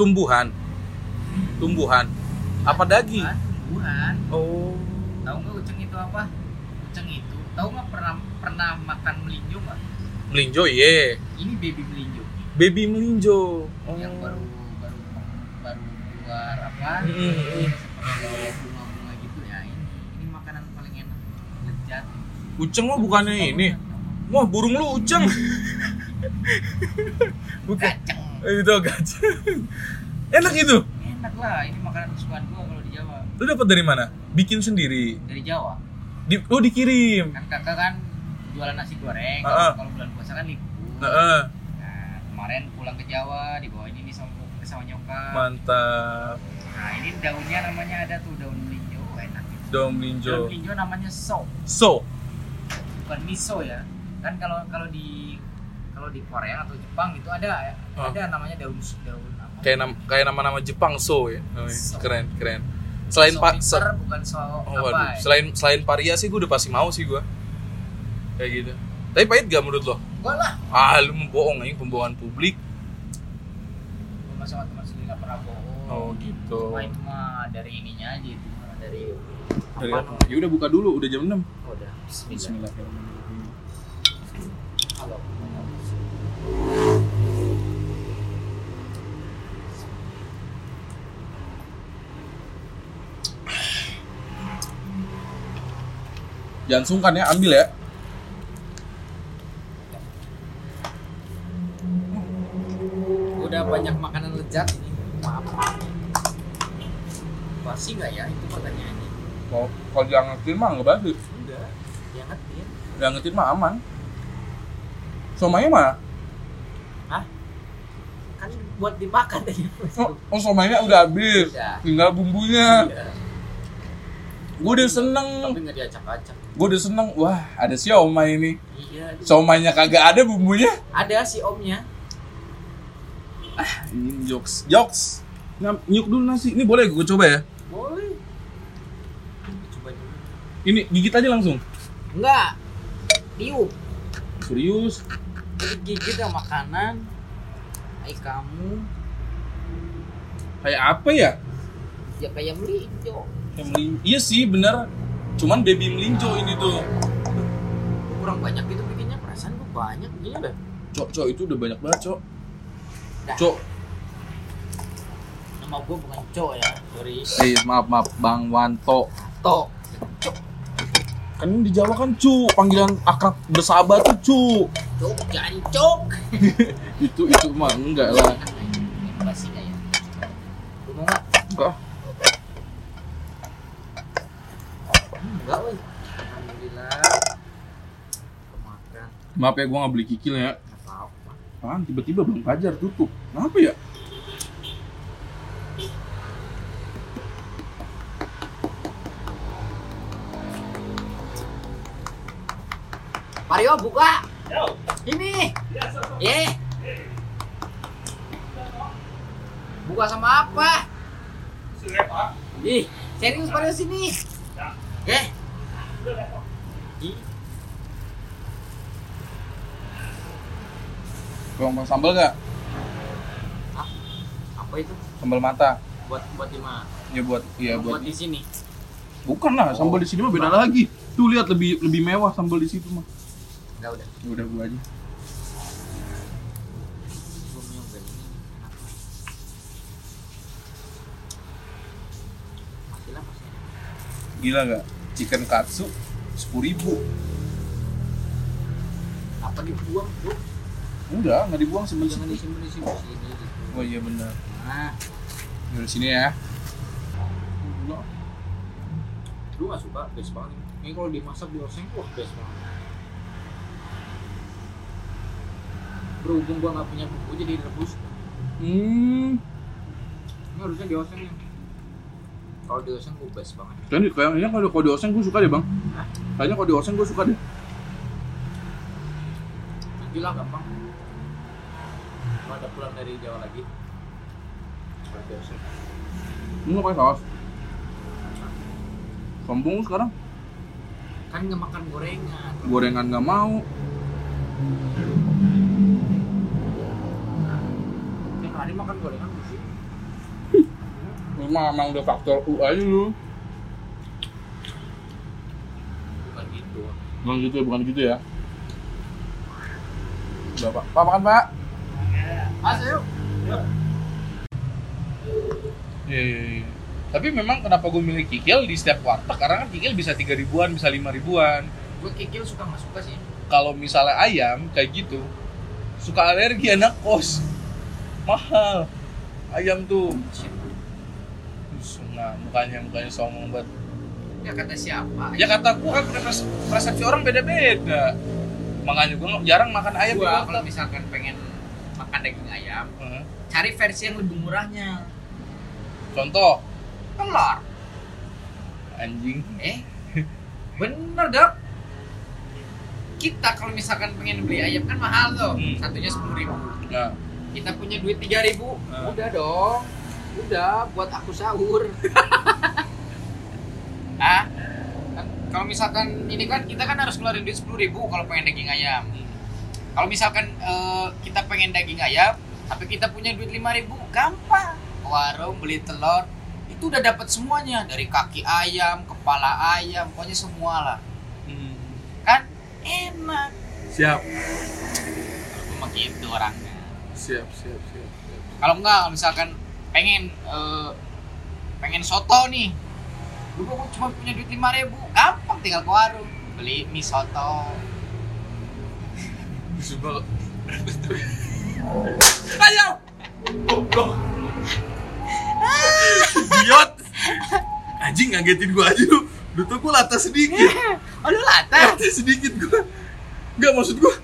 tumbuhan. Tumbuhan. Apa daging? Tumbuhan oh. Tahu nggak uceng itu apa? Uceng itu tahu nggak pernah pernah makan melinjo nggak? Melinjo iya. Ini baby melinjo. Baby melinjo. Oh. yang baru baru baru keluar apa? Mm, mm, mm. seperti bunga-bunga gitu ya. Ini ini makanan paling enak. Lezat. Uceng mah bukannya ini? wah burung lu uceng. Bukan itu gajah enak itu. Enak lah ini makanan kesukaan gua kalau di Jawa. Lu dapat dari mana? Bikin sendiri? Dari Jawa. Di oh dikirim? Kan kakak kan jualan nasi goreng kalau ah. kalau bulan puasa kan libur. Heeh, nah kemarin pulang ke Jawa dibawain ini sama sama nyokap. Mantap. Nah ini daunnya namanya ada tuh daun melinjo enak. Gitu. daun melinjo. Melinjo namanya so so bukan miso ya. Kan kalau kalau di kalau di Korea atau Jepang itu ada ya Oh. ada namanya daun daun apa kayak nam kayak nama-nama Jepang so ya Oh, iya. So. keren keren selain so pak pepper, bukan so oh, apa waduh. ya. selain selain paria sih gue udah pasti mau sih gue kayak gitu tapi pahit gak menurut lo Enggak lah ah lu membohong ini pembohongan publik sama teman sendiri nggak pernah bohong oh gitu Cuma itu mah dari ininya aja itu dari Dari apa? Ya udah buka dulu, udah jam 6. Oh, udah Bismillah. Halo. Jangan sungkan ya, ambil ya. Udah banyak makanan lezat ini. Maaf. Basi nggak ya? Itu pertanyaannya. Kalau kalau diangetin mah nggak basi. Udah. Diangetin. Diangetin mah aman. Somanya mana? Hah? Kan buat dimakan tadi. Oh, oh somanya udah habis. Udah. Tinggal bumbunya. Iya. Gue udah seneng. Tapi nggak diacak-acak. Gue udah seneng. Wah, ada siomay ini. Iya. Siomaynya kagak ada bumbunya. Ada si omnya. Ini jokes. Jokes. Nyuk dulu nasi. Ini boleh gue coba ya? Boleh. Coba dulu. Ini gigit aja langsung. Enggak. Tiup. Serius. Gigit ya makanan. Hai kamu. Kayak apa ya? Ya kayak melinjo. Kayak melin- Iya sih, bener. Cuman baby melinjo ini tuh. Kurang banyak gitu bikinnya perasaan gue banyak gini dah. Cok, cok itu udah banyak banget, cok. Dah. Cok, Nama gue bukan Cok ya. Sorry. eh maaf maaf, Bang Wanto. Tok. Kan di Jawa kan cu, panggilan akrab bersahabat tuh cu. Cok jancok. Itu itu mah enggak lah. Ini basi nggak ya? Lu mau nggak? Enggak. Enggak, woi. Alhamdulillah. Kemakan. Maaf ya gua nggak beli kikil ya. Apaan tiba-tiba Bang Fajar tutup. Kenapa ya? Mario buka. Ini. Ye. Buka sama apa? Ih, serius pada sini. Eh. Ih, Bang bang sambal nggak? apa itu? Sambal mata. Buat buat di mana? Ya buat ya buat buat. di sini. Bukan lah, sambal di sini mah beda lagi. Tuh lihat lebih lebih mewah sambal di situ mah. Enggak udah. Ya udah gua aja. Gila nggak? Chicken katsu sepuluh ribu. Apa dibuang tuh? Enggak, nggak dibuang sambal Jangan disimpan di sini sini gitu. Oh iya benar. Nah, Dari sini ya. lu gak suka best banget ini. Kalau dimasak di oseng, wah best banget. Berhubung gua nggak punya bumbu jadi rebus. Hmm. Ini harusnya di oseng ya. Kalau di oseng gua best banget. Kan kayaknya kalau kalau di oseng gue suka deh bang. Hah? Kayaknya kalau di oseng gue suka deh. Lah gampang. Kalau ada pulang dari Jawa lagi. Kalau di oseng. Lu nggak pakai saus? Sombong sekarang. Kan nggak makan gorengan. Gorengan nggak mau. Tiap hari makan gorengan di Memang emang udah faktor U aja lu. bukan gitu Bukan gitu ya, bukan gitu ya. Udah, Pak. Pak, makan, Pak. mas yuk Iya, iya, iya. Tapi memang kenapa gue milih kikil di setiap warteg karena kan kikil bisa tiga ribuan, bisa lima ribuan. gue kikil suka nggak suka sih Kalau misalnya ayam kayak gitu, suka alergi anak kos, mahal. Ayam tuh, nah mukanya mukanya songong banget. ya kata siapa Ya kata gue kan pers- persepsi orang beda-beda. Makanya gue jarang makan ayam warteg. kalau misalkan pengen makan daging ayam Heeh. cari versi yang lebih murahnya Contoh, telur anjing. eh bener dok kita kalau misalkan pengen beli ayam kan mahal tuh Hmm. satunya sepuluh ribu Nah, kita punya duit tiga ribu Nah. udah dong udah buat aku sahur. Ah kan kalau misalkan ini kan kita kan harus keluarin duit sepuluh ribu kalau pengen daging ayam. Kalau misalkan eh, kita pengen daging ayam tapi kita punya duit lima ribu gampang. Warung beli telur itu udah dapat semuanya. Dari kaki ayam kepala ayam pokoknya semua lah hmm, kan? Enak. Siap, aku mah gitu orangnya. Siap, siap, siap. siap. kalau enggak misalkan pengen eh, pengen soto nih gua cuma punya duit lima ribu gampang tinggal ke warung beli mie soto Sumpah. Ayo. Goblok. Idiot. Anjing ngagetin gua aja lu. Lu tuh gua lata sedikit. oh lu lata Lata sedikit gua. Enggak maksud gua.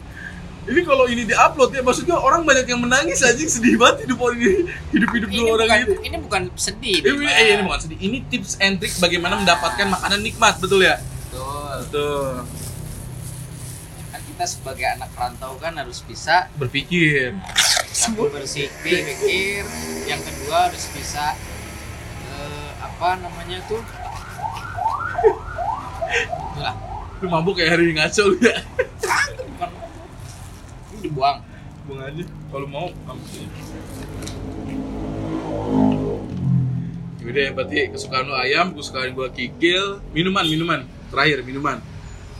Ini kalau ini diupload ya maksud gua orang banyak yang menangis anjing sedih banget hidup orang ini. Hidup-hidup ini dua orang bukan, itu. ini bukan sedih Ini, eh, ini bukan sedih. Ini tips and trick bagaimana mendapatkan makanan nikmat, betul ya? Betul. Betul. kan kita sebagai anak rantau kan harus bisa Berpikir. satu berpikir pikir yang kedua harus bisa eh, apa namanya tuh itulah Lu mabuk kayak hari ngaco lu ya. Ini dibuang Buang aja kalau mau sini. Udah ya, berarti kesukaan lu ayam, kesukaan gua kikil, minuman, minuman. Terakhir minuman.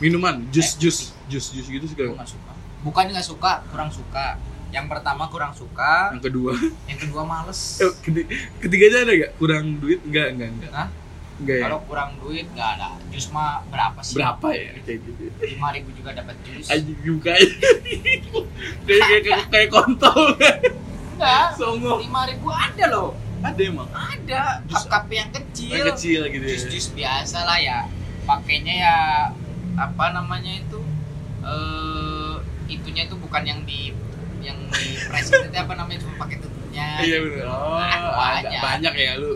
Minuman, jus, jus, jus, jus gitu gue suka. nggak suka bukan nggak suka kurang suka yang pertama kurang suka Yang kedua, yang kedua males eh, keti- ketiganya ada gak? Kurang duit? Enggak, enggak, enggak. Hah? Ya? kalau kurang duit nggak ada jus mah berapa sih Berapa ya? Kayak gitu. lima ribu juga dapat jus buka aja. kayak, kayak, kayak, kontol. enggak Songong. lima ribu ada loh Ada emang. ada cup cup yang kecil Yang kecil gitu ya. jus jus biasa lah ya pakainya ya apa namanya itu eh itunya itu bukan yang di yang di press itu apa namanya cuma pakai tutupnya Iya bener. Oh, ada banyak. banyak ya lu.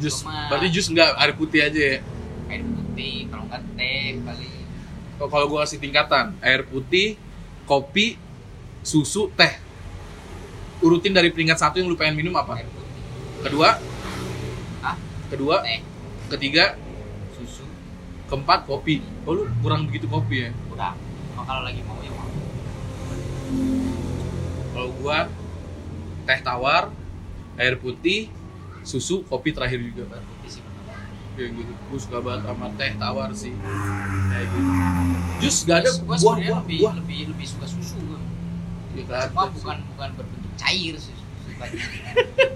Jus, berarti jus enggak air putih aja ya. air putih kalau nggak teh kali. Kalau- gua kasih tingkatan, air putih, kopi, susu, teh. Urutin dari peringkat satu yang lu pengen minum apa? air putih. Kedua, ah kedua, teh. Ketiga, susu. Keempat? Kopi. Oh lu kurang begitu kopi ya? udah Cuma kalau lagi mau ya mau. Kalau gua teh tawar, air putih, susu, kopi terakhir juga. air putih sih. Kayak gitu. Gua suka banget sama teh tawar sih. Kayak gitu. Jus gak ada Gua buah, buah, lebih, buah. lebih lebih suka susu gua. Ya, kelihatan sih. bukan bukan berbentuk cair sih sukanya.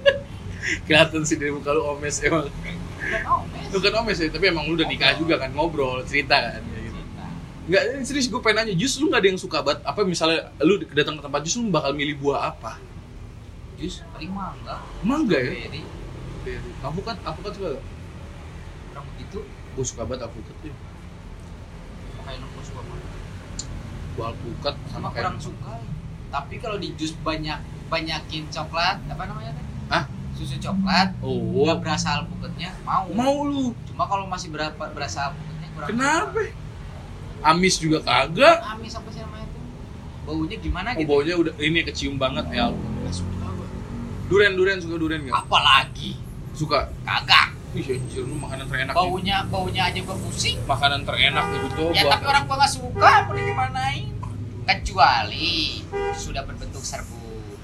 kelihatan sih dari muka lu omes emang. Bukan omes. Kan omes ya, tapi emang lu udah nikah juga kan ngobrol, cerita kan. Gitu. Enggak, ini serius gue pengen nanya, jus lu gak ada yang suka banget apa misalnya lu datang ke tempat jus lu bakal milih buah apa? Jus paling mangga. Mangga ya? Beri. Apukat, apukat suka gak? Kurang begitu. Gue suka banget apukat tuh. Makanya lu suka banget. Buah alpukat sama sama kurang kayak suka tapi kalau di jus banyak banyakin coklat apa namanya teh Hah? susu coklat Oh, nggak berasa alpukatnya mau mau lu. cuma kalau masih berapa berasa alpukatnya kurang Kenapa? suka. Amis juga kagak. amis apa sih namanya itu baunya gimana Oh, gitu baunya udah ini kecium banget ya. Nggak suka gua. Duren, duren suka duren gak? apalagi Suka. kagak Wih, anjir lu makanan terenak. nih. baunya baunya aja gua pusing Makanan terenak itu tuh ya tapi orang gua nggak suka mau digimanain kecuali sudah berbentuk serbuk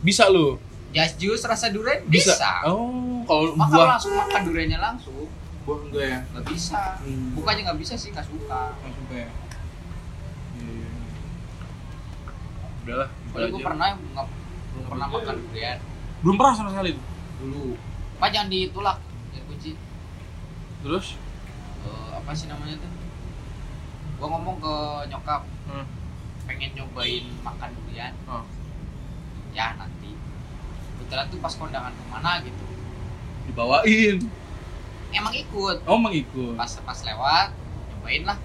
Bisa lu. jas jus rasa durian Bisa. bisa, Oh, kalau maka buah langsung makan duriannya langsung buah enggak ya? nggak bisa Hmm. bukannya nggak bisa sih nggak suka Langsung kayak. Iya. Udahlah, gitu Soalnya gue pernah nggak belum pernah makan durian Belum pernah sama sekali dulu pak jangan ditulak ya kunci Terus? Eh, apa sih namanya tuh gue ngomong ke nyokap Hmm. pengen nyobain makan durian Oh. ya nanti kebetulan tuh pas kondangan ke mana gitu Dibawain. emang ikut Oh, emang ikut. pas pas lewat nyobain lah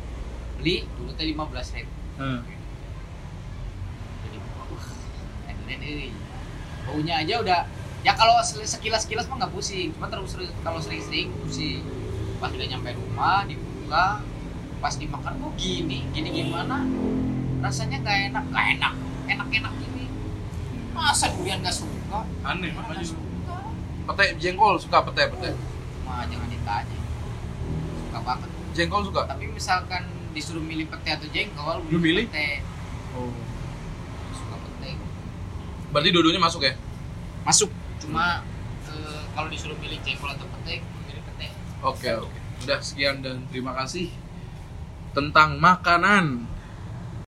beli dulu teh lima belas ribu Hmm. jadi wah ini baunya aja udah ya kalau sekilas sekilas mah nggak pusing cuma terus kalau sering-sering pusing pas udah nyampe rumah dibuka pas dimakan kok gini gini gimana rasanya nggak enak nggak enak enak enak gini masa durian nggak suka Aneh Nggak makanya. suka Pete jengkol suka pete pete. mah jangan ditanya suka banget Jengkol suka. tapi misalkan disuruh milih pete atau jengkol Lu milih? pete Oh. suka pete Berarti dua-duanya masuk ya? masuk cuma eh, kalau disuruh milih jengkol atau pete milih pete Oke, oke. Udah sekian dan terima kasih tentang makanan